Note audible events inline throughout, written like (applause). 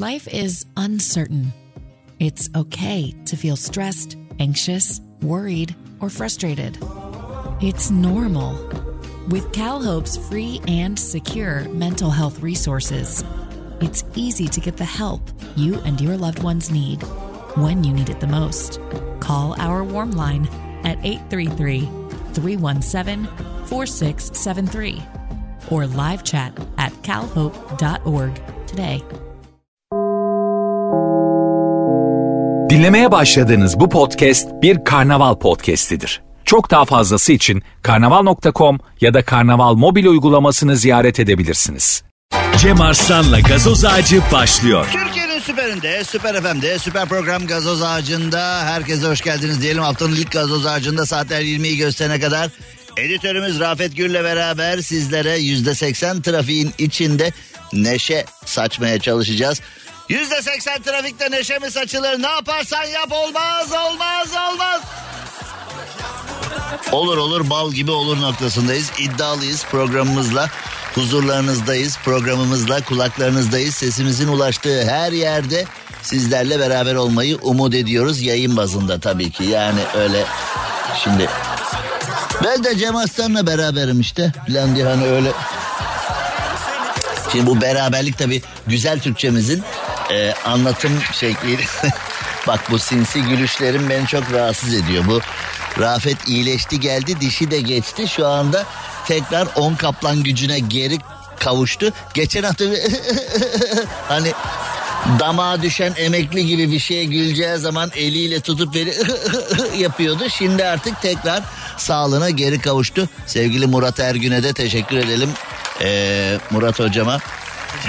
Life is uncertain. It's okay to feel stressed, anxious, worried, or frustrated. It's normal. With CalHope's free and secure mental health resources, it's easy to get the help you and your loved ones need when you need it the most. Call our warm line at 833 317 4673 or live chat at calhope.org today. Dinlemeye başladığınız bu podcast bir karnaval podcastidir. Çok daha fazlası için karnaval.com ya da karnaval mobil uygulamasını ziyaret edebilirsiniz. Cem Arslan'la gazoz ağacı başlıyor. Türkiye'nin süperinde, süper FM'de, süper program Gazoz Ağacı'nda herkese hoş geldiniz diyelim. Haftanın ilk Gazoz Ağacı'nda saatler 20'yi gösterene kadar editörümüz Rafet Gür'le beraber sizlere %80 trafiğin içinde neşe saçmaya çalışacağız. %80 trafikte neşe mi saçılır? Ne yaparsan yap olmaz, olmaz, olmaz. Olur olur bal gibi olur noktasındayız. İddialıyız programımızla. Huzurlarınızdayız. Programımızla kulaklarınızdayız. Sesimizin ulaştığı her yerde sizlerle beraber olmayı umut ediyoruz. Yayın bazında tabii ki. Yani öyle şimdi ben de Cem Aslan'la beraberim işte. Falan hani öyle. Şimdi bu beraberlik tabii güzel Türkçemizin e, anlatım şekli. (laughs) Bak bu sinsi gülüşlerim beni çok rahatsız ediyor. Bu Rafet iyileşti geldi dişi de geçti. Şu anda tekrar on kaplan gücüne geri kavuştu. Geçen hafta (laughs) hani damağa düşen emekli gibi bir şeye güleceği zaman eliyle tutup beni (laughs) yapıyordu. Şimdi artık tekrar sağlığına geri kavuştu. Sevgili Murat Ergün'e de teşekkür edelim. Ee, Murat hocama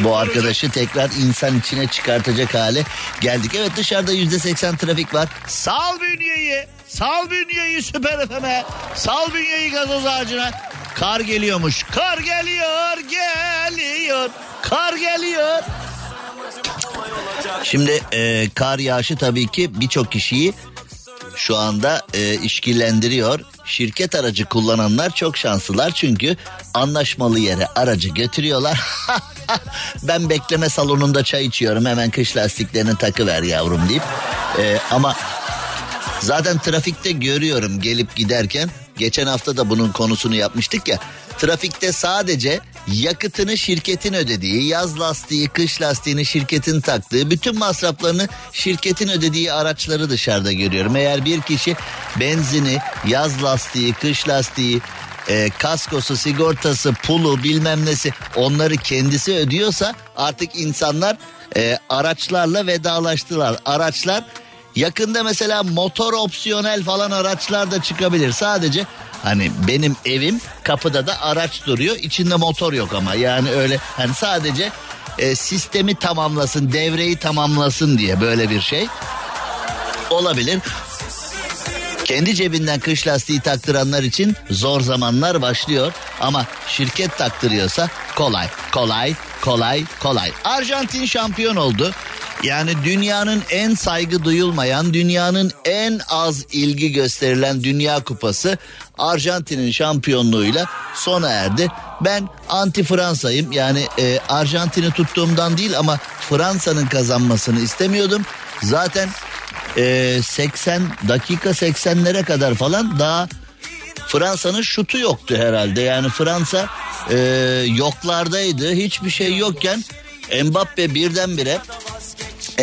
bu arkadaşı tekrar insan içine çıkartacak hale geldik. Evet dışarıda yüzde seksen trafik var. Sal bünyeyi, sal bünyeyi süper FM'e, sal bünyeyi gazoz ağacına. Kar geliyormuş, kar geliyor, geliyor, kar geliyor. Şimdi e, kar yağışı tabii ki birçok kişiyi şu anda e, işkillendiriyor. Şirket aracı kullananlar çok şanslılar çünkü anlaşmalı yere aracı götürüyorlar. (laughs) ben bekleme salonunda çay içiyorum hemen kış lastiklerini takıver yavrum deyip. E, ama zaten trafikte görüyorum gelip giderken geçen hafta da bunun konusunu yapmıştık ya. Trafikte sadece yakıtını şirketin ödediği, yaz lastiği, kış lastiğini şirketin taktığı, bütün masraflarını şirketin ödediği araçları dışarıda görüyorum. Eğer bir kişi benzini, yaz lastiği, kış lastiği, e, kaskosu, sigortası, pulu bilmem nesi onları kendisi ödüyorsa artık insanlar e, araçlarla vedalaştılar. Araçlar yakında mesela motor opsiyonel falan araçlar da çıkabilir. Sadece Hani benim evim kapıda da araç duruyor. içinde motor yok ama yani öyle hani sadece e, sistemi tamamlasın, devreyi tamamlasın diye böyle bir şey olabilir. Kendi cebinden kış lastiği taktıranlar için zor zamanlar başlıyor ama şirket taktırıyorsa kolay, kolay, kolay, kolay. Arjantin şampiyon oldu. Yani dünyanın en saygı duyulmayan, dünyanın en az ilgi gösterilen Dünya Kupası Arjantin'in şampiyonluğuyla sona erdi. Ben anti Fransa'yım. Yani e, Arjantin'i tuttuğumdan değil ama Fransa'nın kazanmasını istemiyordum. Zaten e, 80 dakika 80'lere kadar falan daha Fransa'nın şutu yoktu herhalde. Yani Fransa e, yoklardaydı. Hiçbir şey yokken Mbappe birdenbire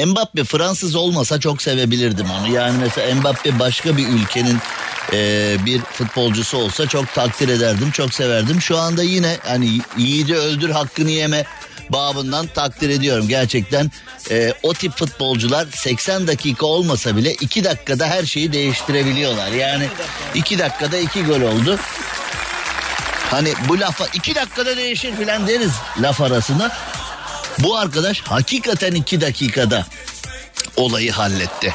Mbappe Fransız olmasa çok sevebilirdim onu. Yani mesela Mbappe başka bir ülkenin e, bir futbolcusu olsa çok takdir ederdim, çok severdim. Şu anda yine hani yiğidi öldür hakkını yeme babından takdir ediyorum. Gerçekten e, o tip futbolcular 80 dakika olmasa bile 2 dakikada her şeyi değiştirebiliyorlar. Yani 2 dakikada 2 gol oldu. Hani bu lafa 2 dakikada değişir filan deriz laf arasında. Bu arkadaş hakikaten 2 dakikada olayı halletti.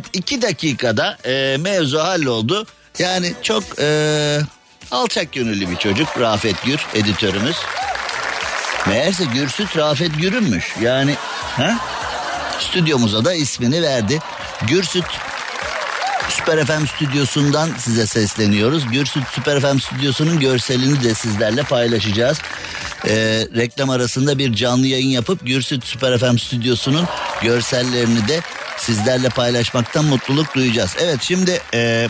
Evet iki dakikada e, mevzu halloldu. Yani çok e, alçak gönüllü bir çocuk Rafet Gür editörümüz. Meğerse Gürsüt Rafet Gür'ünmüş. Yani ha? stüdyomuza da ismini verdi. Gürsüt Süper FM stüdyosundan size sesleniyoruz. Gürsüt Süper FM stüdyosunun görselini de sizlerle paylaşacağız. Ee, reklam arasında bir canlı yayın yapıp Gürsüt Süper FM stüdyosunun görsellerini de sizlerle paylaşmaktan mutluluk duyacağız. Evet şimdi e,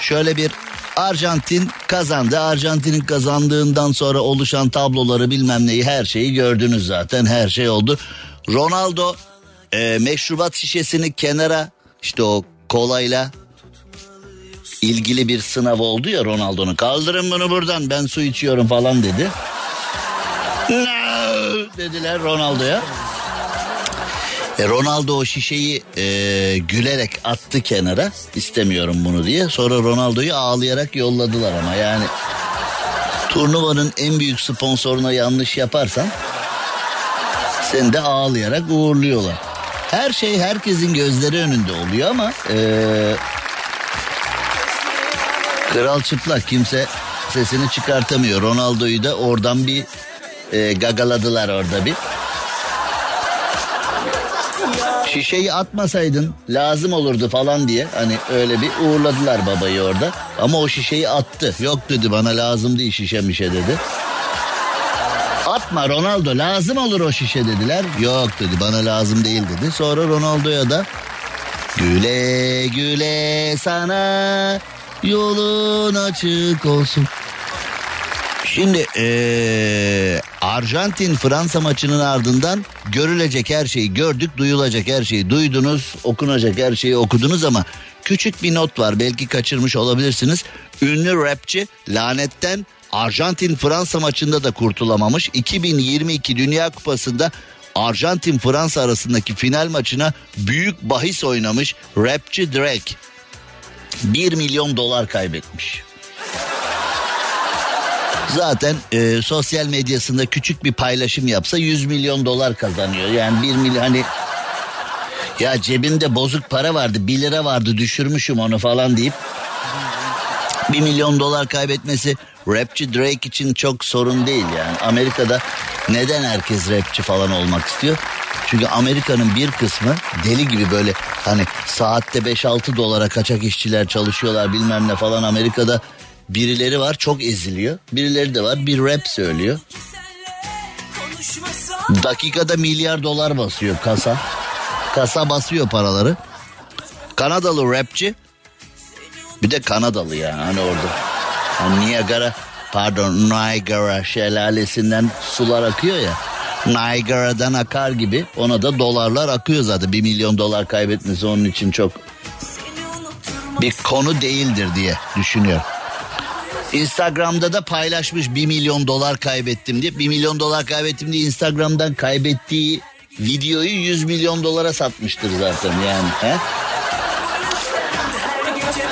şöyle bir Arjantin kazandı. Arjantin'in kazandığından sonra oluşan tabloları bilmem neyi her şeyi gördünüz zaten her şey oldu. Ronaldo e, meşrubat şişesini kenara işte o kolayla ilgili bir sınav oldu ya Ronaldo'nun. Kaldırın bunu buradan ben su içiyorum falan dedi. No dediler Ronaldo'ya. E Ronaldo o şişeyi e, gülerek attı kenara istemiyorum bunu diye. Sonra Ronaldo'yu ağlayarak yolladılar ama yani turnuvanın en büyük sponsoruna yanlış yaparsan seni de ağlayarak uğurluyorlar. Her şey herkesin gözleri önünde oluyor ama e, kral çıplak kimse sesini çıkartamıyor. Ronaldo'yu da oradan bir e, gagaladılar orada bir. Şişeyi atmasaydın lazım olurdu falan diye hani öyle bir uğurladılar babayı orada. Ama o şişeyi attı. Yok dedi bana lazım değil şişe mişe dedi. Atma Ronaldo lazım olur o şişe dediler. Yok dedi bana lazım değil dedi. Sonra Ronaldo'ya da güle güle sana yolun açık olsun. Şimdi ee, Arjantin Fransa maçının ardından görülecek her şeyi gördük, duyulacak her şeyi duydunuz, okunacak her şeyi okudunuz ama küçük bir not var belki kaçırmış olabilirsiniz. Ünlü rapçi lanetten Arjantin Fransa maçında da kurtulamamış. 2022 Dünya Kupası'nda Arjantin Fransa arasındaki final maçına büyük bahis oynamış rapçi Drake 1 milyon dolar kaybetmiş. Zaten e, sosyal medyasında küçük bir paylaşım yapsa 100 milyon dolar kazanıyor. Yani 1 milyon hani ya cebimde bozuk para vardı 1 lira vardı düşürmüşüm onu falan deyip 1 milyon dolar kaybetmesi rapçi Drake için çok sorun değil yani. Amerika'da neden herkes rapçi falan olmak istiyor? Çünkü Amerika'nın bir kısmı deli gibi böyle hani saatte 5-6 dolara kaçak işçiler çalışıyorlar bilmem ne falan Amerika'da birileri var çok eziliyor. Birileri de var bir rap söylüyor. Dakikada milyar dolar basıyor kasa. Kasa basıyor paraları. Kanadalı rapçi. Bir de Kanadalı yani hani orada. Hani Niagara pardon Niagara şelalesinden sular akıyor ya. Niagara'dan akar gibi ona da dolarlar akıyor zaten. Bir milyon dolar kaybetmesi onun için çok bir konu değildir diye düşünüyorum. Instagram'da da paylaşmış 1 milyon dolar kaybettim diye. 1 milyon dolar kaybettim diye Instagram'dan kaybettiği videoyu 100 milyon dolara satmıştır zaten yani. He?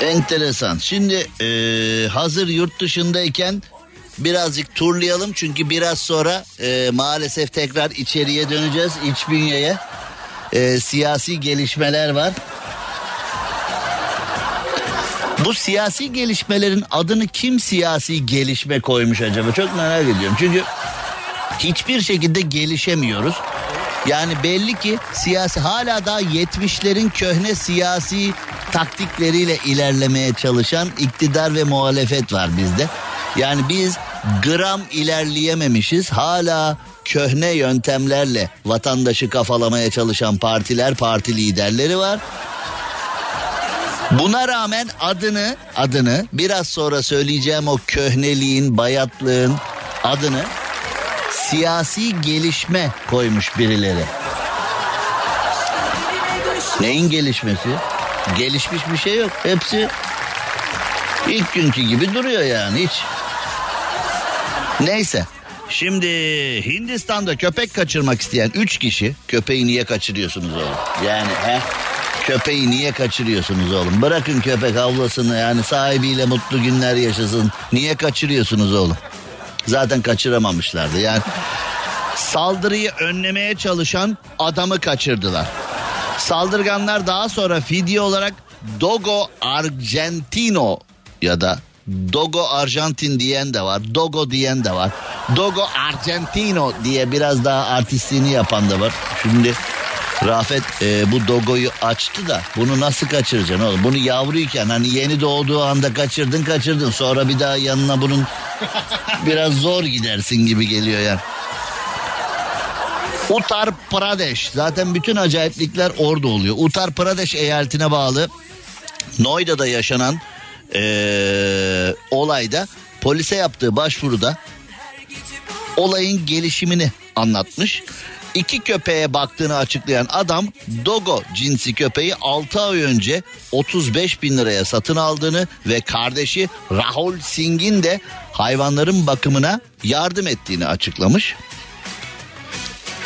Enteresan. Şimdi e, hazır yurt dışındayken birazcık turlayalım. Çünkü biraz sonra e, maalesef tekrar içeriye döneceğiz. iç bünyeye. E, siyasi gelişmeler var. Bu siyasi gelişmelerin adını kim siyasi gelişme koymuş acaba? Çok merak ediyorum. Çünkü hiçbir şekilde gelişemiyoruz. Yani belli ki siyasi hala daha 70'lerin köhne siyasi taktikleriyle ilerlemeye çalışan iktidar ve muhalefet var bizde. Yani biz gram ilerleyememişiz. Hala köhne yöntemlerle vatandaşı kafalamaya çalışan partiler, parti liderleri var. Buna rağmen adını adını biraz sonra söyleyeceğim o köhneliğin, bayatlığın adını siyasi gelişme koymuş birileri. Neyin gelişmesi? Gelişmiş bir şey yok. Hepsi ilk günkü gibi duruyor yani hiç. Neyse. Şimdi Hindistan'da köpek kaçırmak isteyen 3 kişi köpeği niye kaçırıyorsunuz oğlum? Yani he? Köpeği niye kaçırıyorsunuz oğlum? Bırakın köpek avlasını yani sahibiyle mutlu günler yaşasın. Niye kaçırıyorsunuz oğlum? Zaten kaçıramamışlardı yani. Saldırıyı önlemeye çalışan adamı kaçırdılar. Saldırganlar daha sonra video olarak Dogo Argentino ya da Dogo Arjantin diyen de var. Dogo diyen de var. Dogo Argentino diye biraz daha artistliğini yapan da var. Şimdi Rafet e, bu dogoyu açtı da bunu nasıl kaçıracaksın oğlum? Bunu yavruyken hani yeni doğduğu anda kaçırdın kaçırdın. Sonra bir daha yanına bunun biraz zor gidersin gibi geliyor yani. Uttar Pradesh zaten bütün acayiplikler orada oluyor. Uttar Pradesh eyaletine bağlı Noida'da yaşanan ee, olayda polise yaptığı başvuruda olayın gelişimini anlatmış. İki köpeğe baktığını açıklayan adam Dogo cinsi köpeği 6 ay önce 35 bin liraya satın aldığını ve kardeşi Rahul Singh'in de hayvanların bakımına yardım ettiğini açıklamış.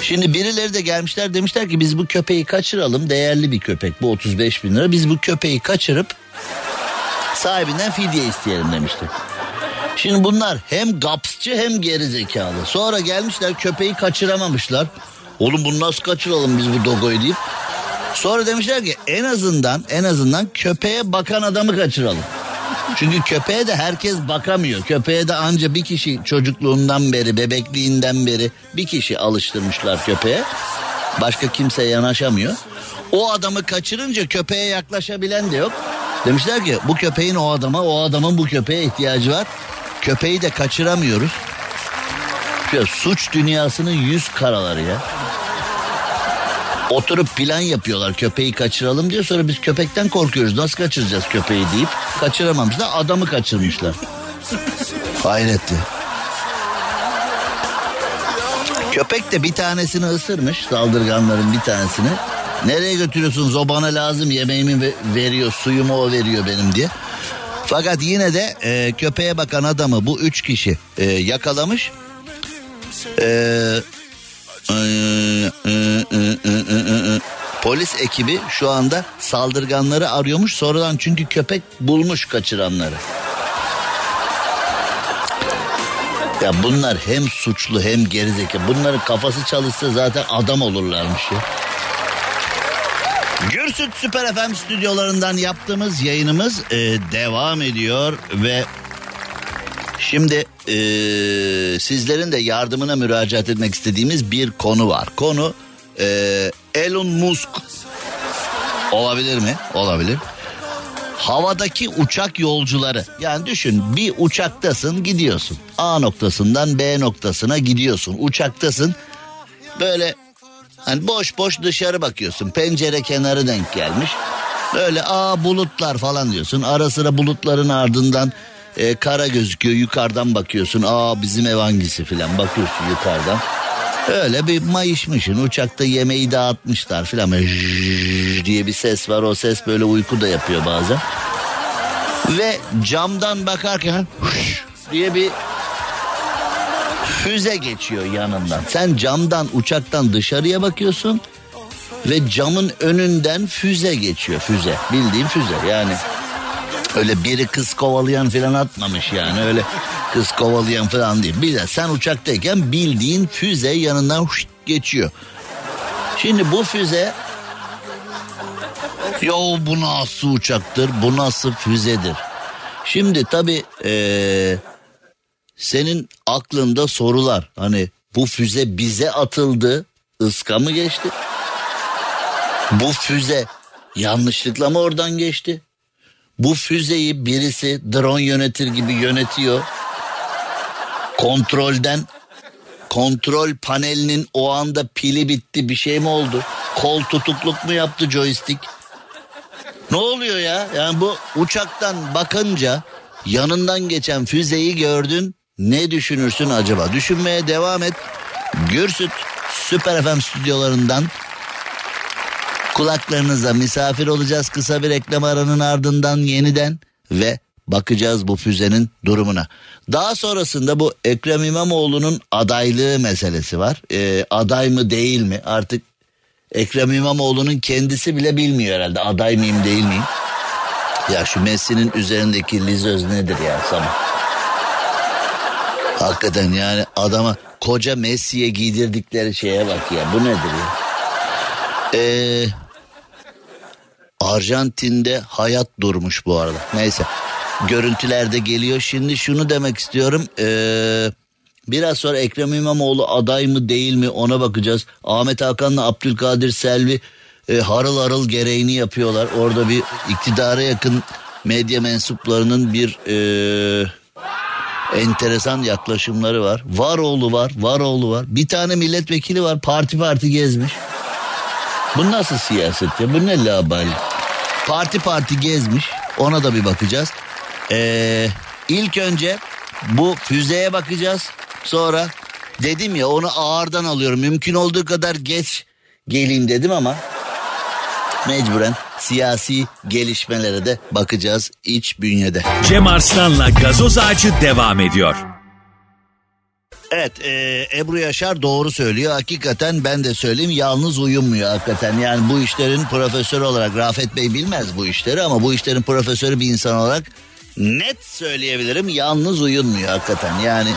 Şimdi birileri de gelmişler demişler ki biz bu köpeği kaçıralım değerli bir köpek bu 35 bin lira biz bu köpeği kaçırıp sahibinden fidye isteyelim demişti. Şimdi bunlar hem gapsçı hem gerizekalı. Sonra gelmişler köpeği kaçıramamışlar. Oğlum bunu nasıl kaçıralım biz bu dogoyu deyip. Sonra demişler ki en azından en azından köpeğe bakan adamı kaçıralım. Çünkü köpeğe de herkes bakamıyor. Köpeğe de anca bir kişi çocukluğundan beri, bebekliğinden beri bir kişi alıştırmışlar köpeğe. Başka kimse yanaşamıyor. O adamı kaçırınca köpeğe yaklaşabilen de yok. Demişler ki bu köpeğin o adama, o adamın bu köpeğe ihtiyacı var. Köpeği de kaçıramıyoruz. Ya, suç dünyasının yüz karaları ya. Oturup plan yapıyorlar köpeği kaçıralım diyor sonra biz köpekten korkuyoruz nasıl kaçıracağız köpeği deyip kaçıramamışlar adamı kaçırmışlar. Hayretti. Köpek de bir tanesini ısırmış saldırganların bir tanesini. Nereye götürüyorsunuz o bana lazım yemeğimi veriyor suyumu o veriyor benim diye. Fakat yine de e, köpeğe bakan adamı bu üç kişi e, yakalamış. E, polis ekibi şu anda saldırganları arıyormuş. Sonradan çünkü köpek bulmuş kaçıranları. Ya bunlar hem suçlu hem gerizekalı. Bunların kafası çalışsa zaten adam olurlarmış ya. Gürsüt Süper FM stüdyolarından yaptığımız yayınımız e, devam ediyor ve şimdi e, sizlerin de yardımına müracaat etmek istediğimiz bir konu var. Konu e, Elon Musk olabilir mi? Olabilir. Havadaki uçak yolcuları yani düşün bir uçaktasın gidiyorsun A noktasından B noktasına gidiyorsun uçaktasın böyle Hani boş boş dışarı bakıyorsun. Pencere kenarı denk gelmiş. Böyle aa bulutlar falan diyorsun. Ara sıra bulutların ardından e, kara gözüküyor. Yukarıdan bakıyorsun. Aa bizim ev hangisi filan bakıyorsun yukarıdan. Öyle bir mayışmışın. Uçakta yemeği dağıtmışlar filan. diye bir ses var. O ses böyle uyku da yapıyor bazen. Ve camdan bakarken diye bir füze geçiyor yanından. Sen camdan uçaktan dışarıya bakıyorsun ve camın önünden füze geçiyor füze. Bildiğin füze yani. Öyle biri kız kovalayan falan atmamış yani öyle kız kovalayan falan değil. Bir de sen uçaktayken bildiğin füze yanından geçiyor. Şimdi bu füze Yo bu nasıl uçaktır bu nasıl füzedir. Şimdi tabi ee, senin aklında sorular. Hani bu füze bize atıldı ıska mı geçti? Bu füze yanlışlıkla mı oradan geçti? Bu füzeyi birisi drone yönetir gibi yönetiyor. Kontrolden kontrol panelinin o anda pili bitti bir şey mi oldu? Kol tutukluk mu yaptı joystick? Ne oluyor ya? Yani bu uçaktan bakınca yanından geçen füzeyi gördün ne düşünürsün acaba? Düşünmeye devam et. Gürsüt Süper FM stüdyolarından kulaklarınıza misafir olacağız kısa bir reklam aranın ardından yeniden ve bakacağız bu füzenin durumuna. Daha sonrasında bu Ekrem İmamoğlu'nun adaylığı meselesi var. Ee, aday mı değil mi artık Ekrem İmamoğlu'nun kendisi bile bilmiyor herhalde aday mıyım değil miyim. Ya şu Messi'nin üzerindeki lizöz nedir ya sabah? Hakikaten yani adama koca Messi'ye giydirdikleri şeye bak ya. Bu nedir ya? Ee, Arjantin'de hayat durmuş bu arada. Neyse görüntülerde geliyor. Şimdi şunu demek istiyorum. Ee, Biraz sonra Ekrem İmamoğlu aday mı değil mi ona bakacağız. Ahmet Hakan'la Abdülkadir Selvi e, harıl harıl gereğini yapıyorlar. Orada bir iktidara yakın medya mensuplarının bir e, enteresan yaklaşımları var. Varoğlu var, Varoğlu var. Bir tane milletvekili var parti parti gezmiş. Bu nasıl siyaset ya? Bu ne labali? Parti parti gezmiş. Ona da bir bakacağız. Ee, ilk önce bu füzeye bakacağız. Sonra dedim ya onu ağırdan alıyorum. Mümkün olduğu kadar geç geleyim dedim ama mecburen siyasi gelişmelere de bakacağız iç bünyede. Cem Arslan'la gazoz ağacı devam ediyor. Evet e, Ebru Yaşar doğru söylüyor. Hakikaten ben de söyleyeyim yalnız uyumuyor hakikaten. Yani bu işlerin profesörü olarak Rafet Bey bilmez bu işleri ama bu işlerin profesörü bir insan olarak net söyleyebilirim. Yalnız uyunmuyor hakikaten yani.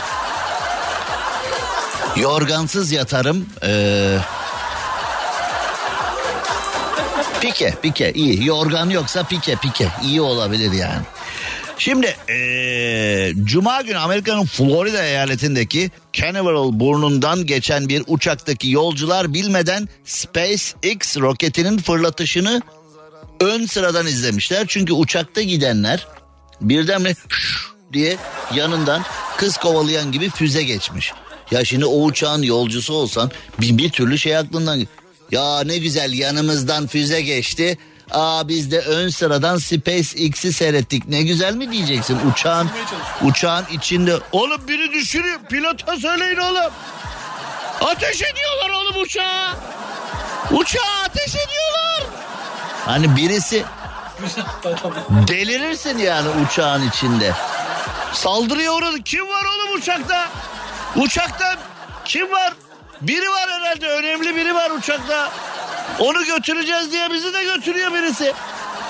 Yorgansız yatarım. Ee, pike pike iyi. Yorgan yoksa pike pike iyi olabilir yani. Şimdi ee, Cuma günü Amerika'nın Florida eyaletindeki Canaveral burnundan geçen bir uçaktaki yolcular bilmeden SpaceX roketinin fırlatışını ön sıradan izlemişler. Çünkü uçakta gidenler birdenbire diye yanından kız kovalayan gibi füze geçmiş. Ya şimdi o uçağın yolcusu olsan bir, bir türlü şey aklından ya ne güzel yanımızdan füze geçti. Aa biz de ön sıradan SpaceX'i seyrettik. Ne güzel mi diyeceksin uçağın uçağın içinde. Oğlum biri düşürüyor. Pilota söyleyin oğlum. Ateş ediyorlar oğlum uçağa. Uçağa ateş ediyorlar. Hani birisi delirirsin yani uçağın içinde. Saldırıya uğradı. Kim var oğlum uçakta? Uçakta kim var? Biri var herhalde önemli biri var uçakta. Onu götüreceğiz diye bizi de götürüyor birisi.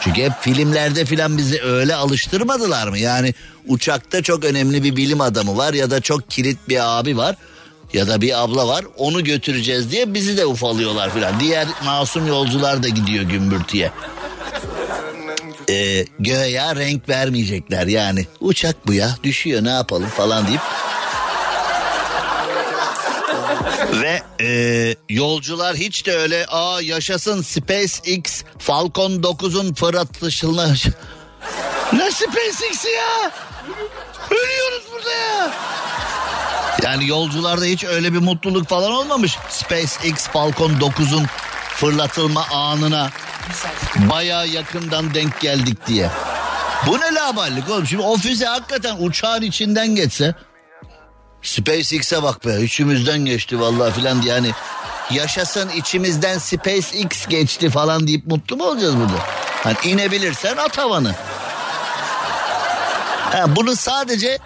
Çünkü hep filmlerde filan bizi öyle alıştırmadılar mı? Yani uçakta çok önemli bir bilim adamı var ya da çok kilit bir abi var ya da bir abla var. Onu götüreceğiz diye bizi de ufalıyorlar filan. Diğer masum yolcular da gidiyor gümbürtüye. Ee, göğe renk vermeyecekler yani. Uçak bu ya düşüyor ne yapalım falan deyip Ve e, yolcular hiç de öyle aa yaşasın SpaceX Falcon 9'un fırlatışılma... (laughs) ne SpaceX'i ya? Ölüyoruz burada ya. Yani yolcularda hiç öyle bir mutluluk falan olmamış. SpaceX Falcon 9'un fırlatılma anına baya yakından denk geldik diye. Bu ne laballik oğlum? Şimdi o füze hakikaten uçağın içinden geçse SpaceX'e bak be içimizden geçti vallahi filan diye hani yaşasın içimizden SpaceX geçti falan deyip mutlu mu olacağız burada? Hani inebilirsen at havanı. Ha, bunu sadece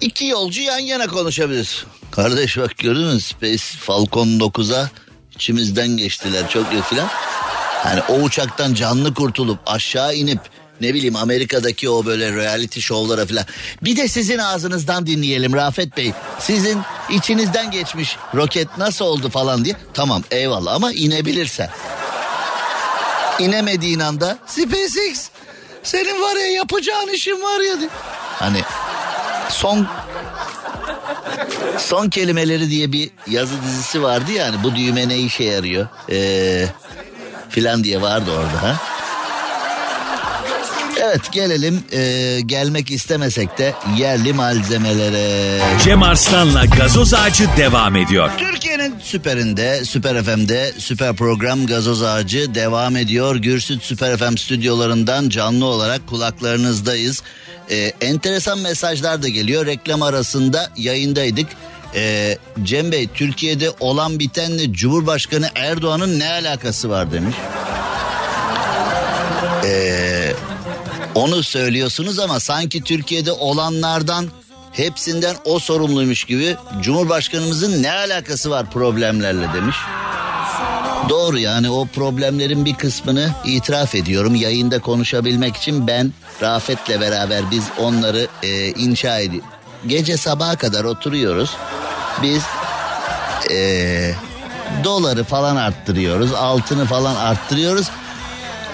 iki yolcu yan yana konuşabilir. Kardeş bak gördün mü Space Falcon 9'a içimizden geçtiler çok yok filan. Hani o uçaktan canlı kurtulup aşağı inip ne bileyim Amerika'daki o böyle reality şovlara falan. Bir de sizin ağzınızdan dinleyelim Rafet Bey. Sizin içinizden geçmiş roket nasıl oldu falan diye. Tamam eyvallah ama inebilirsen. İnemediğin anda SpaceX senin var ya yapacağın işin var ya. diye. Hani son son kelimeleri diye bir yazı dizisi vardı ya hani bu düğme ne işe yarıyor ee, filan diye vardı orada ha. Evet gelelim e, gelmek istemesek de yerli malzemelere. Cem Arslan'la gazoz ağacı devam ediyor. Türkiye'nin süperinde, Süper FM'de süper program Gazoz Ağacı devam ediyor. Gürsüt Süper FM stüdyolarından canlı olarak kulaklarınızdayız. Ee, enteresan mesajlar da geliyor. Reklam arasında yayındaydık. Ee, Cem Bey Türkiye'de olan bitenle Cumhurbaşkanı Erdoğan'ın ne alakası var demiş. Ee, onu söylüyorsunuz ama sanki Türkiye'de olanlardan hepsinden o sorumluymuş gibi Cumhurbaşkanımızın ne alakası var problemlerle demiş. Doğru yani o problemlerin bir kısmını itiraf ediyorum. Yayında konuşabilmek için ben Rafet'le beraber biz onları e, inşa ediyoruz. Gece sabaha kadar oturuyoruz. Biz e, doları falan arttırıyoruz. Altını falan arttırıyoruz.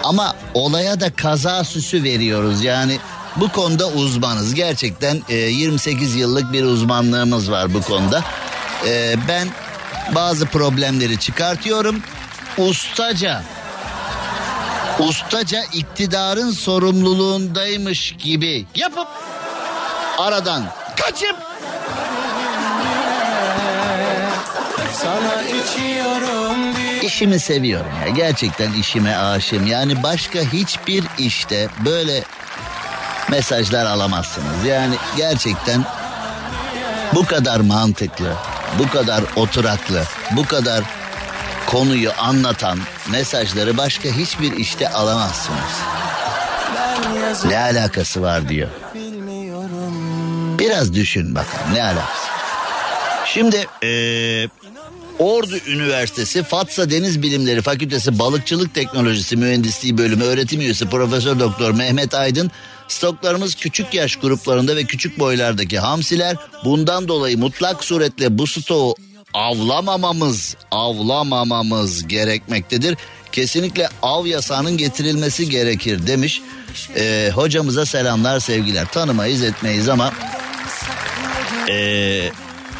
Ama olaya da kaza süsü veriyoruz. Yani bu konuda uzmanız. Gerçekten e, 28 yıllık bir uzmanlığımız var bu konuda. E, ben bazı problemleri çıkartıyorum. Ustaca ustaca iktidarın sorumluluğundaymış gibi yapıp aradan kaçıp sana içiyorum İşimi seviyorum ya gerçekten işime aşığım yani başka hiçbir işte böyle mesajlar alamazsınız yani gerçekten bu kadar mantıklı bu kadar oturaklı bu kadar konuyu anlatan mesajları başka hiçbir işte alamazsınız. Ne alakası var diyor. Biraz düşün bakalım ne alakası. Şimdi ee, Ordu Üniversitesi Fatsa Deniz Bilimleri Fakültesi Balıkçılık Teknolojisi Mühendisliği Bölümü öğretim üyesi Profesör Doktor Mehmet Aydın Stoklarımız küçük yaş gruplarında ve küçük boylardaki hamsiler bundan dolayı mutlak suretle bu stoğu avlamamamız, avlamamamız gerekmektedir. Kesinlikle av yasağının getirilmesi gerekir demiş. Ee, hocamıza selamlar sevgiler. Tanımayız etmeyiz ama ee,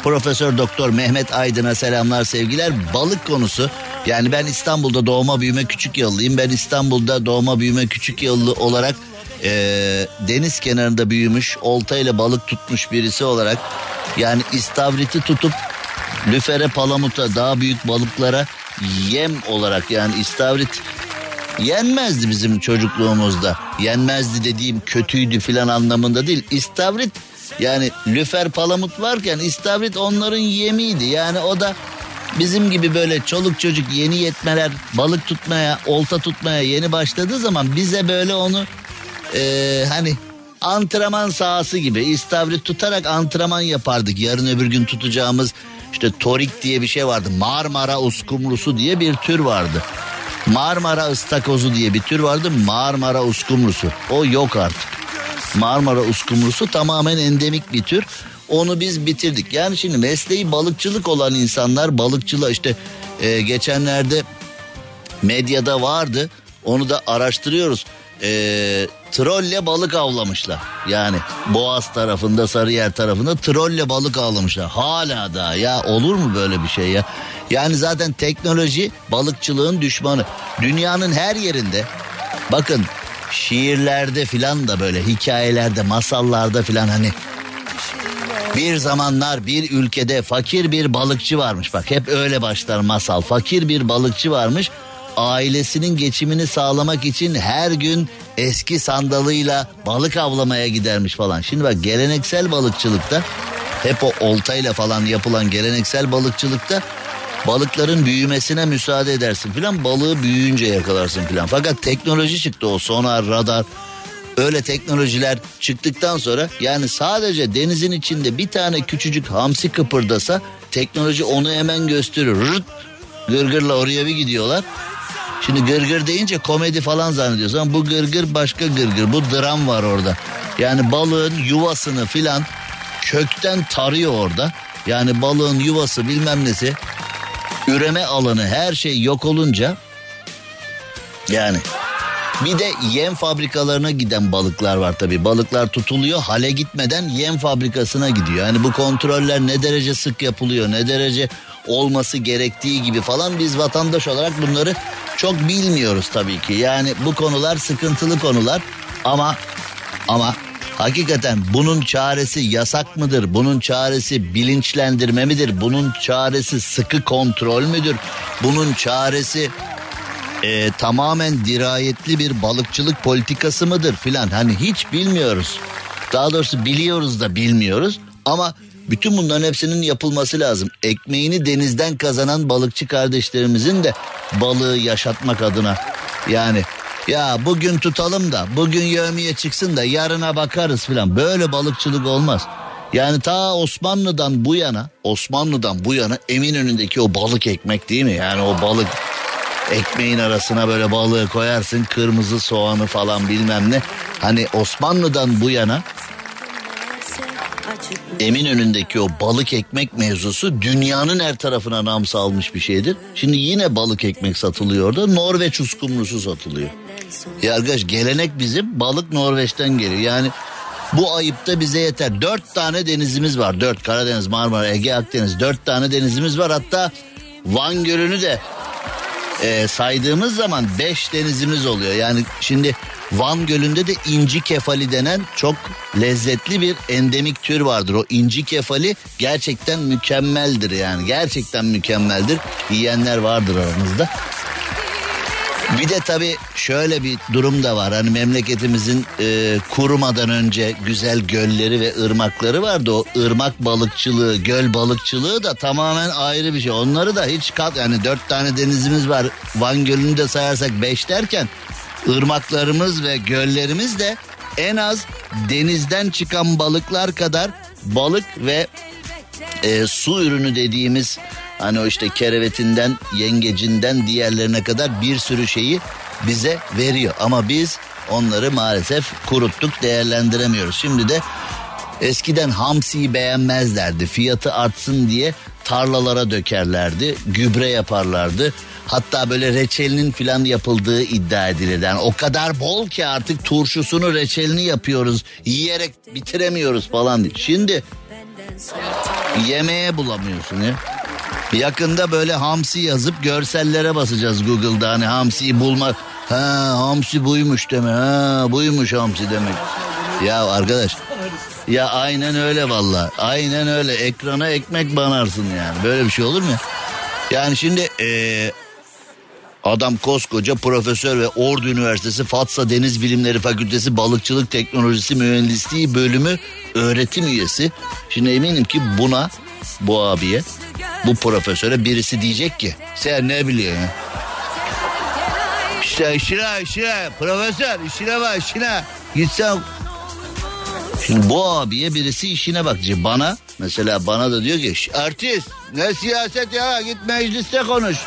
Profesör Doktor Mehmet Aydın'a selamlar sevgiler. Balık konusu yani ben İstanbul'da doğma büyüme küçük yıllıyım. Ben İstanbul'da doğma büyüme küçük yıllı olarak e, deniz kenarında büyümüş oltayla balık tutmuş birisi olarak yani istavriti tutup lüfere palamuta daha büyük balıklara yem olarak yani istavrit yenmezdi bizim çocukluğumuzda. Yenmezdi dediğim kötüydü filan anlamında değil. İstavrit yani lüfer palamut varken istavrit onların yemiydi. Yani o da bizim gibi böyle çoluk çocuk yeni yetmeler balık tutmaya, olta tutmaya yeni başladığı zaman bize böyle onu e, hani antrenman sahası gibi istavrit tutarak antrenman yapardık. Yarın öbür gün tutacağımız işte torik diye bir şey vardı. Marmara uskumrusu diye bir tür vardı. Marmara ıstakozu diye bir tür vardı. Marmara uskumrusu. O yok artık. Marmara uskumrusu tamamen endemik bir tür. Onu biz bitirdik. Yani şimdi mesleği balıkçılık olan insanlar balıkçılığa işte e, geçenlerde medyada vardı. Onu da araştırıyoruz. E, trolle balık avlamışlar. Yani Boğaz tarafında Sarıyer tarafında trolle balık avlamışlar. Hala da ya olur mu böyle bir şey ya? Yani zaten teknoloji balıkçılığın düşmanı. Dünyanın her yerinde bakın şiirlerde filan da böyle hikayelerde masallarda filan hani bir zamanlar bir ülkede fakir bir balıkçı varmış. Bak hep öyle başlar masal. Fakir bir balıkçı varmış. Ailesinin geçimini sağlamak için her gün eski sandalıyla balık avlamaya gidermiş falan. Şimdi bak geleneksel balıkçılıkta hep o oltayla falan yapılan geleneksel balıkçılıkta balıkların büyümesine müsaade edersin filan balığı büyüyünce yakalarsın filan. Fakat teknoloji çıktı o sonar, radar öyle teknolojiler çıktıktan sonra yani sadece denizin içinde bir tane küçücük hamsi kıpırdasa teknoloji onu hemen gösterir. Rırt, gırgırla oraya bir gidiyorlar. Şimdi gırgır deyince komedi falan zannediyorsun ama bu gırgır başka gırgır. Bu dram var orada. Yani balığın yuvasını filan kökten tarıyor orada. Yani balığın yuvası bilmem nesi üreme alanı her şey yok olunca yani bir de yem fabrikalarına giden balıklar var tabii. Balıklar tutuluyor hale gitmeden yem fabrikasına gidiyor. Yani bu kontroller ne derece sık yapılıyor ne derece olması gerektiği gibi falan biz vatandaş olarak bunları çok bilmiyoruz tabii ki. Yani bu konular sıkıntılı konular ama ama hakikaten bunun çaresi yasak mıdır? Bunun çaresi bilinçlendirme midir? Bunun çaresi sıkı kontrol müdür? Bunun çaresi e, tamamen dirayetli bir balıkçılık politikası mıdır filan hani hiç bilmiyoruz. Daha doğrusu biliyoruz da bilmiyoruz ama bütün bunların hepsinin yapılması lazım. Ekmeğini denizden kazanan balıkçı kardeşlerimizin de balığı yaşatmak adına yani ya bugün tutalım da bugün yövmiye çıksın da yarına bakarız filan böyle balıkçılık olmaz. Yani ta Osmanlı'dan bu yana Osmanlı'dan bu yana Eminönü'ndeki o balık ekmek değil mi? Yani o balık ekmeğin arasına böyle balığı koyarsın kırmızı soğanı falan bilmem ne. Hani Osmanlı'dan bu yana Emin önündeki o balık ekmek mevzusu dünyanın her tarafına nam salmış bir şeydir. Şimdi yine balık ekmek satılıyor orada. Norveç uskumrusu satılıyor. Ya arkadaş gelenek bizim balık Norveç'ten geliyor. Yani Bu ayıpta bize yeter. Dört tane denizimiz var. Dört Karadeniz, Marmara, Ege, Akdeniz. Dört tane denizimiz var. Hatta Van Gölü'nü de e, saydığımız zaman beş denizimiz oluyor. Yani şimdi Van Gölü'nde de inci kefali denen çok lezzetli bir endemik tür vardır. O inci kefali gerçekten mükemmeldir yani. Gerçekten mükemmeldir. Yiyenler vardır aramızda. Bir de tabii şöyle bir durum da var. Hani memleketimizin e, kurumadan önce güzel gölleri ve ırmakları vardı. O ırmak balıkçılığı, göl balıkçılığı da tamamen ayrı bir şey. Onları da hiç kat yani dört tane denizimiz var. Van Gölü'nü de sayarsak beş derken ırmaklarımız ve göllerimiz de en az denizden çıkan balıklar kadar balık ve e, su ürünü dediğimiz hani o işte kerevetinden yengecinden diğerlerine kadar bir sürü şeyi bize veriyor. Ama biz onları maalesef kuruttuk değerlendiremiyoruz. Şimdi de eskiden hamsiyi beğenmezlerdi fiyatı artsın diye tarlalara dökerlerdi gübre yaparlardı. Hatta böyle reçelinin filan yapıldığı iddia edilirdi. Yani o kadar bol ki artık turşusunu reçelini yapıyoruz. Yiyerek bitiremiyoruz falan. Şimdi yemeğe bulamıyorsun ya. Yakında böyle hamsi yazıp görsellere basacağız Google'da hani hamsiyi bulmak. Ha hamsi buymuş deme. Ha buymuş hamsi demek. Ya arkadaş ya aynen öyle valla. Aynen öyle. Ekrana ekmek banarsın yani. Böyle bir şey olur mu? Yani şimdi ee, adam koskoca profesör ve Ordu Üniversitesi Fatsa Deniz Bilimleri Fakültesi Balıkçılık Teknolojisi Mühendisliği bölümü öğretim üyesi. Şimdi eminim ki buna bu abiye bu profesöre birisi diyecek ki sen ne biliyorsun? İşte işine işine profesör işine bak işine gitsen Şimdi bu abiye birisi işine bak. Bana mesela bana da diyor ki artist ne siyaset ya git mecliste konuş.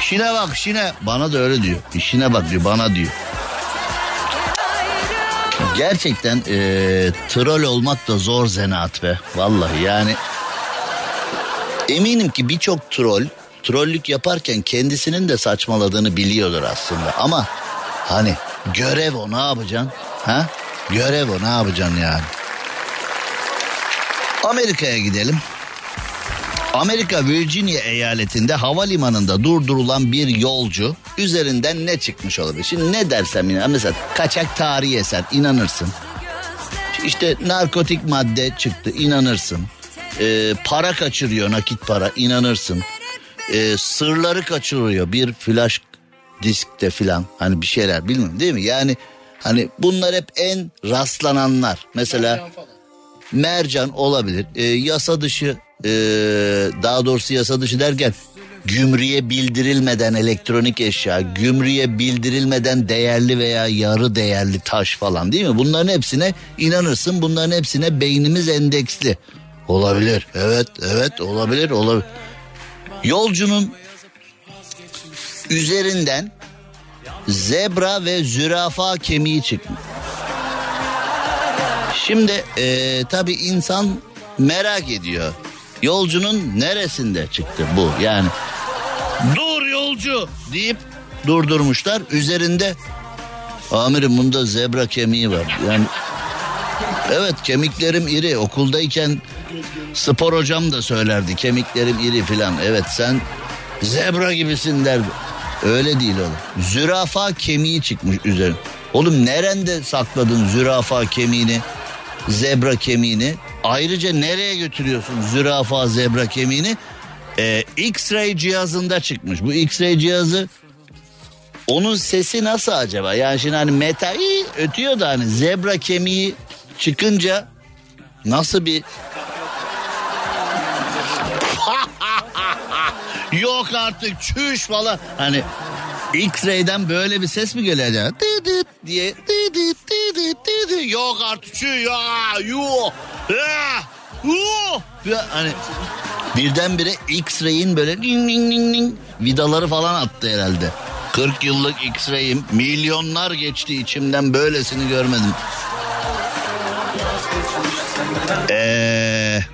İşine bak işine. Bana da öyle diyor. İşine bak diyor bana diyor. Gerçekten e, troll olmak da zor zanaat be. Vallahi yani eminim ki birçok troll trollük yaparken kendisinin de saçmaladığını biliyordur aslında. Ama hani görev o ne yapacaksın? Ha? Görev o ne yapacaksın yani? Amerika'ya gidelim. Amerika Virginia eyaletinde havalimanında durdurulan bir yolcu üzerinden ne çıkmış olabilir? Şimdi ne dersem inan mesela kaçak tarihi eser inanırsın. İşte narkotik madde çıktı inanırsın. Ee, para kaçırıyor nakit para inanırsın. Ee, sırları kaçırıyor bir flash diskte filan hani bir şeyler bilmiyorum değil mi? Yani hani bunlar hep en rastlananlar. Mesela mercan olabilir. Ee, yasa dışı e, daha doğrusu yasa dışı derken gümrüğe bildirilmeden elektronik eşya, gümrüğe bildirilmeden değerli veya yarı değerli taş falan değil mi? Bunların hepsine inanırsın. Bunların hepsine beynimiz endeksli. Olabilir. Evet, evet olabilir, olabilir. Yolcunun üzerinden zebra ve zürafa kemiği çıkmış. Şimdi e, tabii insan merak ediyor. Yolcunun neresinde çıktı bu yani? Dur yolcu deyip durdurmuşlar. Üzerinde amirim bunda zebra kemiği var. Yani evet kemiklerim iri. Okuldayken spor hocam da söylerdi kemiklerim iri filan. Evet sen zebra gibisin derdi. Öyle değil oğlum. Zürafa kemiği çıkmış üzerine. Oğlum nerende sakladın zürafa kemiğini? Zebra kemiğini? Ayrıca nereye götürüyorsun zürafa zebra kemiğini? Ee, X-ray cihazında çıkmış. Bu X-ray cihazı onun sesi nasıl acaba? Yani şimdi hani metal ötüyor da hani zebra kemiği çıkınca nasıl bir Yok artık çüş falan. Hani X-ray'den böyle bir ses mi geliyor? acaba? Dı dı diye dı dı dı dı dı dı. Yok artık çü ya yuh ya. Ya Hani birdenbire X-ray'in böyle ning ning ning ning vidaları falan attı herhalde. 40 yıllık X-ray'im milyonlar geçti içimden böylesini görmedim. Eee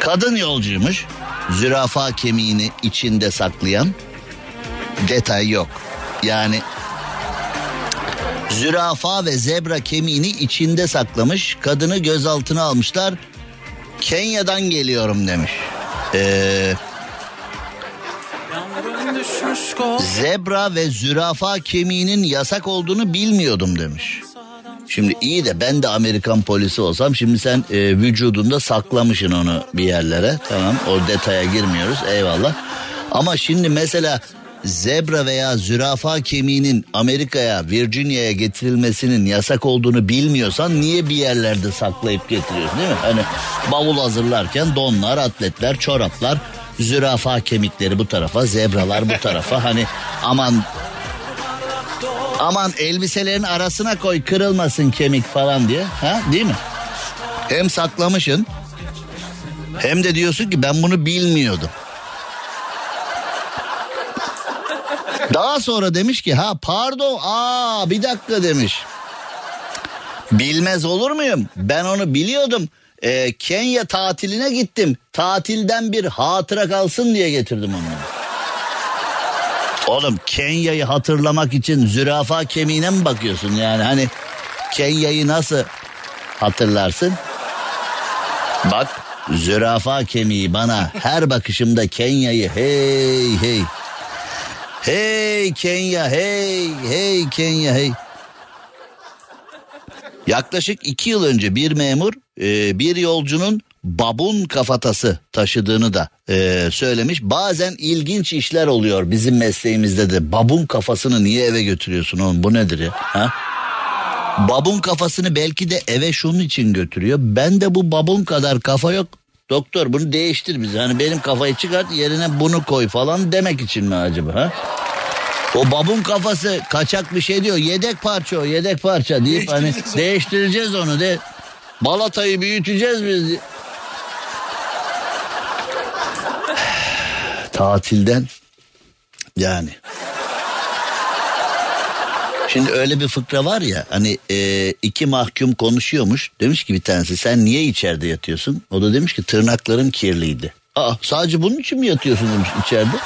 Kadın yolcuymuş. Zürafa kemiğini içinde saklayan detay yok. Yani Zürafa ve zebra kemiğini içinde saklamış. Kadını gözaltına almışlar. Kenya'dan geliyorum demiş. Ee, zebra ve zürafa kemiğinin yasak olduğunu bilmiyordum demiş. Şimdi iyi de ben de Amerikan polisi olsam şimdi sen e, vücudunda saklamışsın onu bir yerlere. Tamam o detaya girmiyoruz eyvallah. Ama şimdi mesela zebra veya zürafa kemiğinin Amerika'ya, Virginia'ya getirilmesinin yasak olduğunu bilmiyorsan niye bir yerlerde saklayıp getiriyorsun değil mi? Hani bavul hazırlarken donlar, atletler, çoraplar, zürafa kemikleri bu tarafa, zebralar bu tarafa. (laughs) Hani aman aman elbiselerin arasına koy kırılmasın kemik falan diye. Ha değil mi? Hem saklamışın hem de diyorsun ki ben bunu bilmiyordum. Daha sonra demiş ki ha pardon aa bir dakika demiş. Bilmez olur muyum? Ben onu biliyordum. Ee, Kenya tatiline gittim. Tatilden bir hatıra kalsın diye getirdim onu. Oğlum Kenya'yı hatırlamak için zürafa kemiğine mi bakıyorsun yani? Hani Kenya'yı nasıl hatırlarsın? Bak zürafa kemiği bana her bakışımda Kenya'yı hey hey Hey Kenya hey hey Kenya hey. Yaklaşık iki yıl önce bir memur e, bir yolcunun babun kafatası taşıdığını da e, söylemiş. Bazen ilginç işler oluyor bizim mesleğimizde de. Babun kafasını niye eve götürüyorsun oğlum bu nedir ya? Ha? Babun kafasını belki de eve şunun için götürüyor. Ben de bu babun kadar kafa yok. Doktor bunu değiştir bize. Hani benim kafayı çıkart yerine bunu koy falan demek için mi acaba? Ha? O babun kafası kaçak bir şey diyor. Yedek parça o yedek parça deyip hani değiştireceğiz onu de. Balatayı büyüteceğiz biz. Tatilden yani. Şimdi öyle bir fıkra var ya hani e, iki mahkum konuşuyormuş. Demiş ki bir tanesi sen niye içeride yatıyorsun? O da demiş ki tırnaklarım kirliydi. Aa sadece bunun için mi yatıyorsun demiş içeride.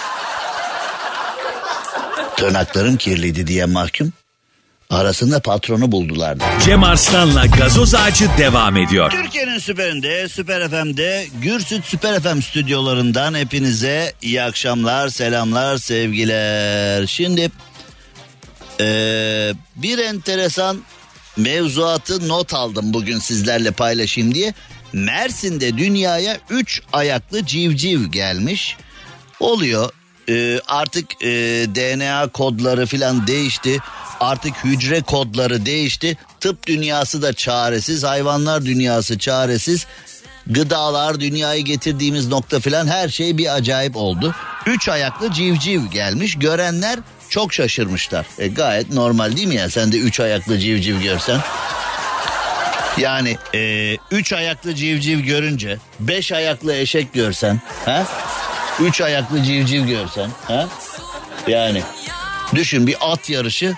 Tırnaklarım kirliydi diye mahkum. Arasında patronu buldular. Cem Arslan'la gazoz ağacı devam ediyor. Türkiye'nin süperinde, Süper FM'de, Gürsüt Süper FM stüdyolarından hepinize iyi akşamlar, selamlar, sevgiler. Şimdi ee, bir enteresan mevzuatı not aldım bugün sizlerle paylaşayım diye. Mersin'de dünyaya üç ayaklı civciv gelmiş. Oluyor ee, artık e, DNA kodları filan değişti. Artık hücre kodları değişti. Tıp dünyası da çaresiz, hayvanlar dünyası çaresiz. Gıdalar, dünyayı getirdiğimiz nokta filan her şey bir acayip oldu. Üç ayaklı civciv gelmiş. Görenler çok şaşırmışlar. E, gayet normal değil mi ya? Sen de üç ayaklı civciv görsen. Yani e, üç ayaklı civciv görünce beş ayaklı eşek görsen, ha? Üç ayaklı civciv görsen, ha? Yani düşün bir at yarışı,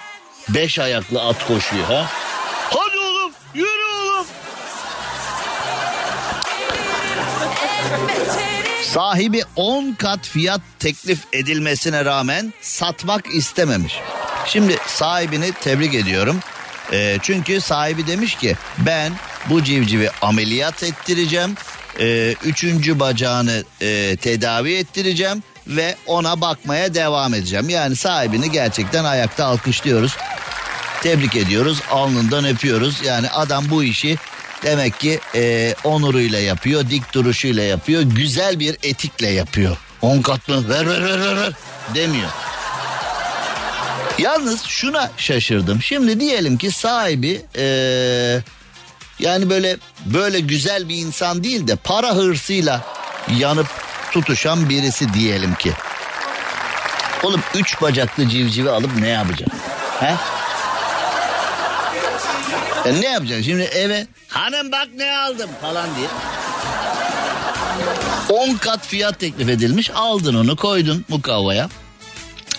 beş ayaklı at koşuyor, ha? Hadi oğlum, yürü oğlum. Sahibi 10 kat fiyat teklif edilmesine rağmen satmak istememiş. Şimdi sahibini tebrik ediyorum. E, çünkü sahibi demiş ki ben bu civcivi ameliyat ettireceğim. E, üçüncü bacağını e, tedavi ettireceğim ve ona bakmaya devam edeceğim. Yani sahibini gerçekten ayakta alkışlıyoruz. Tebrik ediyoruz, alnından öpüyoruz. Yani adam bu işi demek ki e, onuruyla yapıyor, dik duruşuyla yapıyor, güzel bir etikle yapıyor. On kat mı? Ver ver ver ver ver demiyor. Yalnız şuna şaşırdım. Şimdi diyelim ki sahibi e, yani böyle böyle güzel bir insan değil de para hırsıyla yanıp tutuşan birisi diyelim ki. Oğlum üç bacaklı civcivi alıp ne yapacak? He? Ya ne yapacaksın şimdi eve hanım bak ne aldım falan diye. 10 kat fiyat teklif edilmiş aldın onu koydun mukavvaya.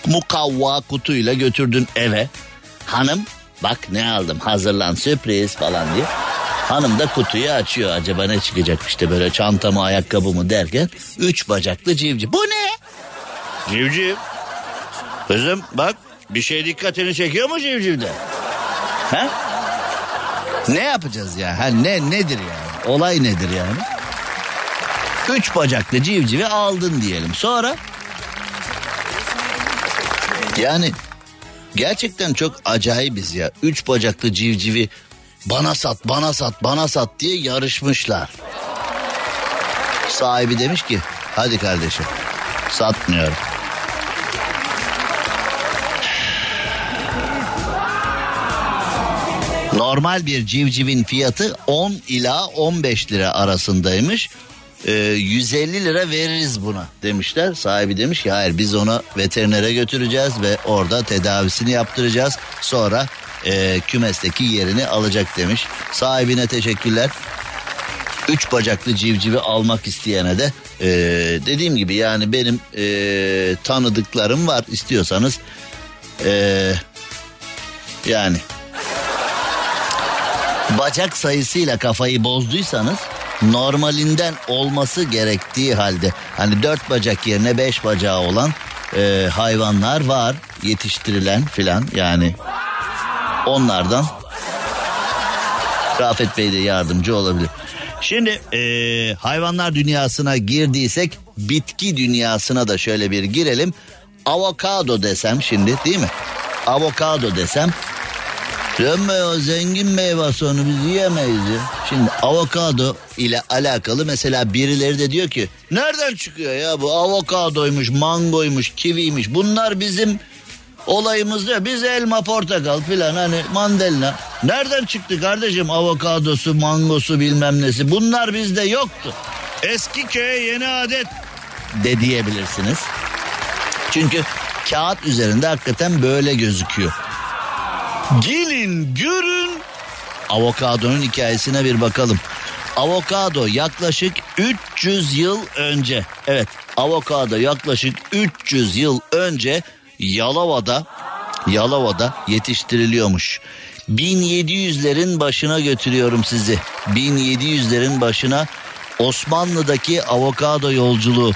Mukavva kutuyla götürdün eve. Hanım bak ne aldım hazırlan sürpriz falan diye. Hanım da kutuyu açıyor acaba ne çıkacak işte böyle çanta mı ayakkabı mı derken. Üç bacaklı civciv. Bu ne? Civciv. Kızım bak bir şey dikkatini çekiyor mu civcivde? Ha? Ne yapacağız ya? Ha, ne nedir yani? Olay nedir yani? Üç bacaklı civcivi aldın diyelim. Sonra yani gerçekten çok acayibiz ya. Üç bacaklı civcivi bana sat, bana sat, bana sat diye yarışmışlar. Sahibi demiş ki hadi kardeşim satmıyorum. Normal bir civcivin fiyatı 10 ila 15 lira arasındaymış. Ee, 150 lira veririz buna demişler. Sahibi demiş ki hayır biz onu veterinere götüreceğiz ve orada tedavisini yaptıracağız. Sonra e, kümesteki yerini alacak demiş. Sahibine teşekkürler. Üç bacaklı civcivi almak isteyene de e, dediğim gibi yani benim e, tanıdıklarım var istiyorsanız e, yani bacak sayısıyla kafayı bozduysanız normalinden olması gerektiği halde hani dört bacak yerine beş bacağı olan e, hayvanlar var yetiştirilen filan yani onlardan Rafet Bey de yardımcı olabilir. Şimdi e, hayvanlar dünyasına girdiysek bitki dünyasına da şöyle bir girelim. Avokado desem şimdi değil mi? Avokado desem Dönme o zengin meyvesi onu biz yiyemeyiz ya. Şimdi avokado ile alakalı mesela birileri de diyor ki nereden çıkıyor ya bu avokadoymuş, mangoymuş, kiviymiş bunlar bizim olayımız diyor. Biz elma, portakal filan hani mandalina. Nereden çıktı kardeşim avokadosu, mangosu bilmem nesi bunlar bizde yoktu. Eski köye yeni adet de diyebilirsiniz. Çünkü kağıt üzerinde hakikaten böyle gözüküyor. Gelin görün avokadonun hikayesine bir bakalım. Avokado yaklaşık 300 yıl önce evet avokado yaklaşık 300 yıl önce Yalova'da Yalova'da yetiştiriliyormuş. 1700'lerin başına götürüyorum sizi. 1700'lerin başına Osmanlı'daki avokado yolculuğu.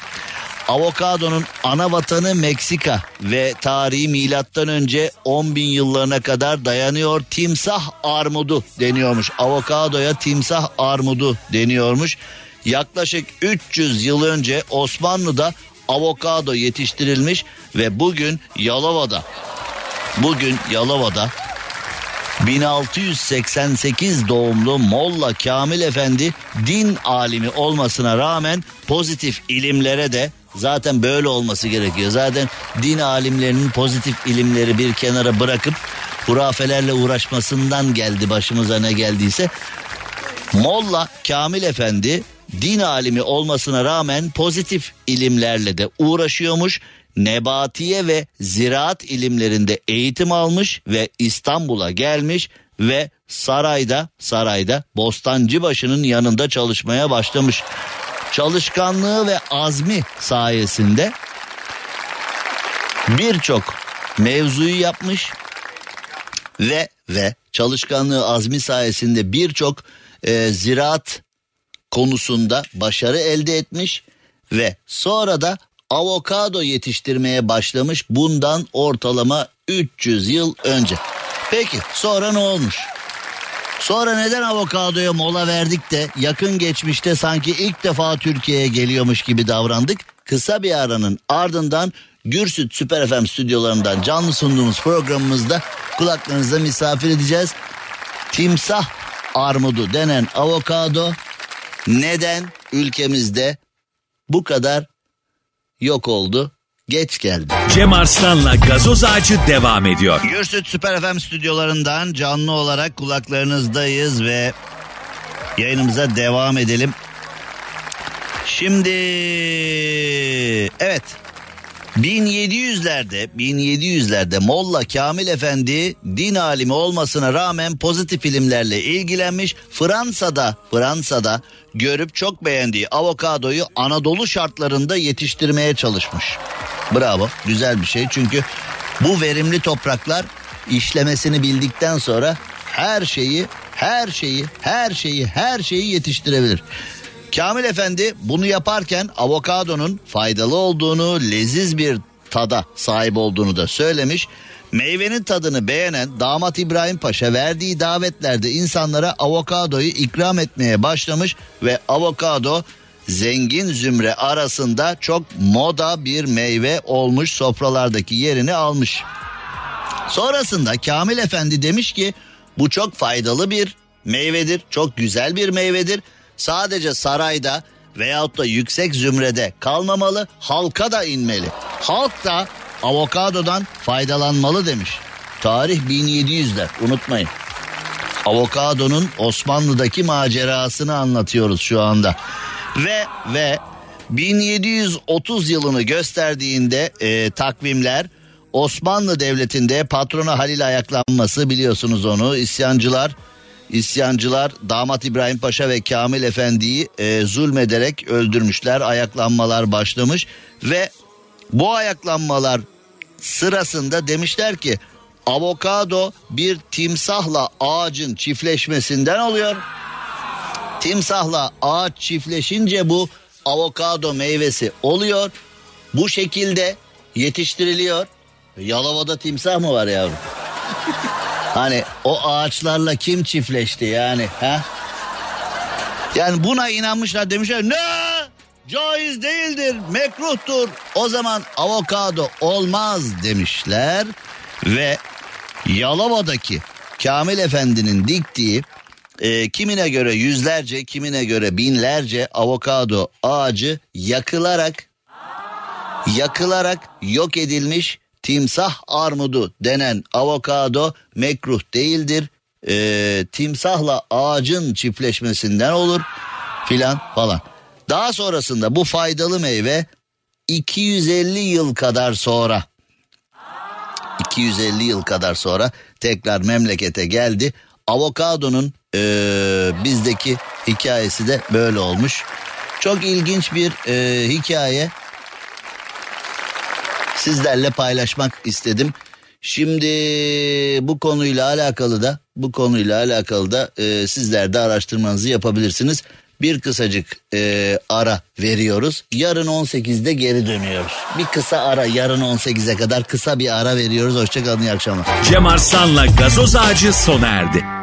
Avokadonun ana vatanı Meksika ve tarihi milattan önce 10 bin yıllarına kadar dayanıyor. Timsah armudu deniyormuş. Avokadoya timsah armudu deniyormuş. Yaklaşık 300 yıl önce Osmanlı'da avokado yetiştirilmiş ve bugün Yalova'da bugün Yalova'da 1688 doğumlu Molla Kamil Efendi din alimi olmasına rağmen pozitif ilimlere de zaten böyle olması gerekiyor. Zaten din alimlerinin pozitif ilimleri bir kenara bırakıp hurafelerle uğraşmasından geldi başımıza ne geldiyse. Molla Kamil Efendi din alimi olmasına rağmen pozitif ilimlerle de uğraşıyormuş. Nebatiye ve ziraat ilimlerinde eğitim almış ve İstanbul'a gelmiş ve sarayda sarayda Bostancıbaşı'nın yanında çalışmaya başlamış. Çalışkanlığı ve azmi sayesinde birçok mevzuyu yapmış ve ve çalışkanlığı azmi sayesinde birçok e, ziraat konusunda başarı elde etmiş ve sonra da avokado yetiştirmeye başlamış bundan ortalama 300 yıl önce. Peki sonra ne olmuş? Sonra neden avokadoya mola verdik de yakın geçmişte sanki ilk defa Türkiye'ye geliyormuş gibi davrandık? Kısa bir aranın ardından Gürsüt Süper FM stüdyolarından canlı sunduğumuz programımızda kulaklarınızda misafir edeceğiz. Timsah armudu denen avokado neden ülkemizde bu kadar yok oldu? Geç geldi. Cem Arslan'la gazoz ağacı devam ediyor. Gürsüt Süper FM stüdyolarından canlı olarak kulaklarınızdayız ve yayınımıza devam edelim. Şimdi evet 1700'lerde 1700'lerde Molla Kamil Efendi din alimi olmasına rağmen pozitif filmlerle ilgilenmiş. Fransa'da Fransa'da görüp çok beğendiği avokadoyu Anadolu şartlarında yetiştirmeye çalışmış. Bravo güzel bir şey çünkü bu verimli topraklar işlemesini bildikten sonra her şeyi her şeyi her şeyi her şeyi yetiştirebilir. Kamil Efendi bunu yaparken avokadonun faydalı olduğunu, leziz bir tada sahip olduğunu da söylemiş. Meyvenin tadını beğenen damat İbrahim Paşa verdiği davetlerde insanlara avokadoyu ikram etmeye başlamış ve avokado zengin zümre arasında çok moda bir meyve olmuş sofralardaki yerini almış. Sonrasında Kamil Efendi demiş ki bu çok faydalı bir meyvedir, çok güzel bir meyvedir. Sadece sarayda veyahut da yüksek zümrede kalmamalı, halka da inmeli. Halk da avokadodan faydalanmalı demiş. Tarih 1700'ler unutmayın. Avokadonun Osmanlı'daki macerasını anlatıyoruz şu anda. Ve ve 1730 yılını gösterdiğinde e, takvimler Osmanlı Devleti'nde patrona Halil ayaklanması biliyorsunuz onu isyancılar isyancılar damat İbrahim Paşa ve Kamil Efendi'yi e, zulmederek öldürmüşler ayaklanmalar başlamış ve bu ayaklanmalar sırasında demişler ki avokado bir timsahla ağacın çiftleşmesinden oluyor. Timsahla ağaç çiftleşince bu avokado meyvesi oluyor. Bu şekilde yetiştiriliyor. Yalova'da timsah mı var yavrum? (laughs) hani o ağaçlarla kim çiftleşti yani ha? Yani buna inanmışlar demişler ne? Caiz değildir, mekruhtur. O zaman avokado olmaz demişler ve Yalova'daki Kamil Efendi'nin diktiği e, kimine göre yüzlerce, kimine göre binlerce avokado ağacı yakılarak yakılarak yok edilmiş timsah armudu denen avokado mekruh değildir. E, timsahla ağacın çiftleşmesinden olur filan falan. Daha sonrasında bu faydalı meyve 250 yıl kadar sonra 250 yıl kadar sonra tekrar memlekete geldi. Avokadonun e, bizdeki hikayesi de böyle olmuş. Çok ilginç bir e, hikaye. Sizlerle paylaşmak istedim. Şimdi bu konuyla alakalı da bu konuyla alakalı da e, sizler de araştırmanızı yapabilirsiniz. Bir kısacık e, ara veriyoruz. Yarın 18'de geri dönüyoruz. Bir kısa ara yarın 18'e kadar kısa bir ara veriyoruz. Hoşçakalın iyi akşamlar. Cem Arslan'la gazoz ağacı sona erdi.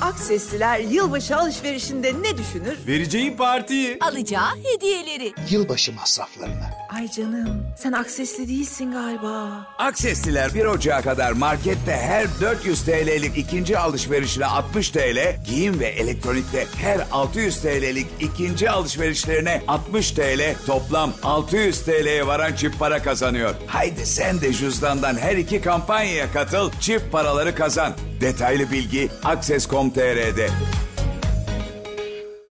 Aksesliler yılbaşı alışverişinde ne düşünür? Vereceği partiyi. alacağı hediyeleri. Yılbaşı masraflarını. Ay canım sen aksesli değilsin galiba. Aksesliler 1 Ocağı kadar markette her 400 TL'lik ikinci alışverişine 60 TL, giyim ve elektronikte her 600 TL'lik ikinci alışverişlerine 60 TL, toplam 600 TL'ye varan çift para kazanıyor. Haydi sen de cüzdandan her iki kampanyaya katıl, çift paraları kazan. Detaylı bilgi Ercom.com.tr'de.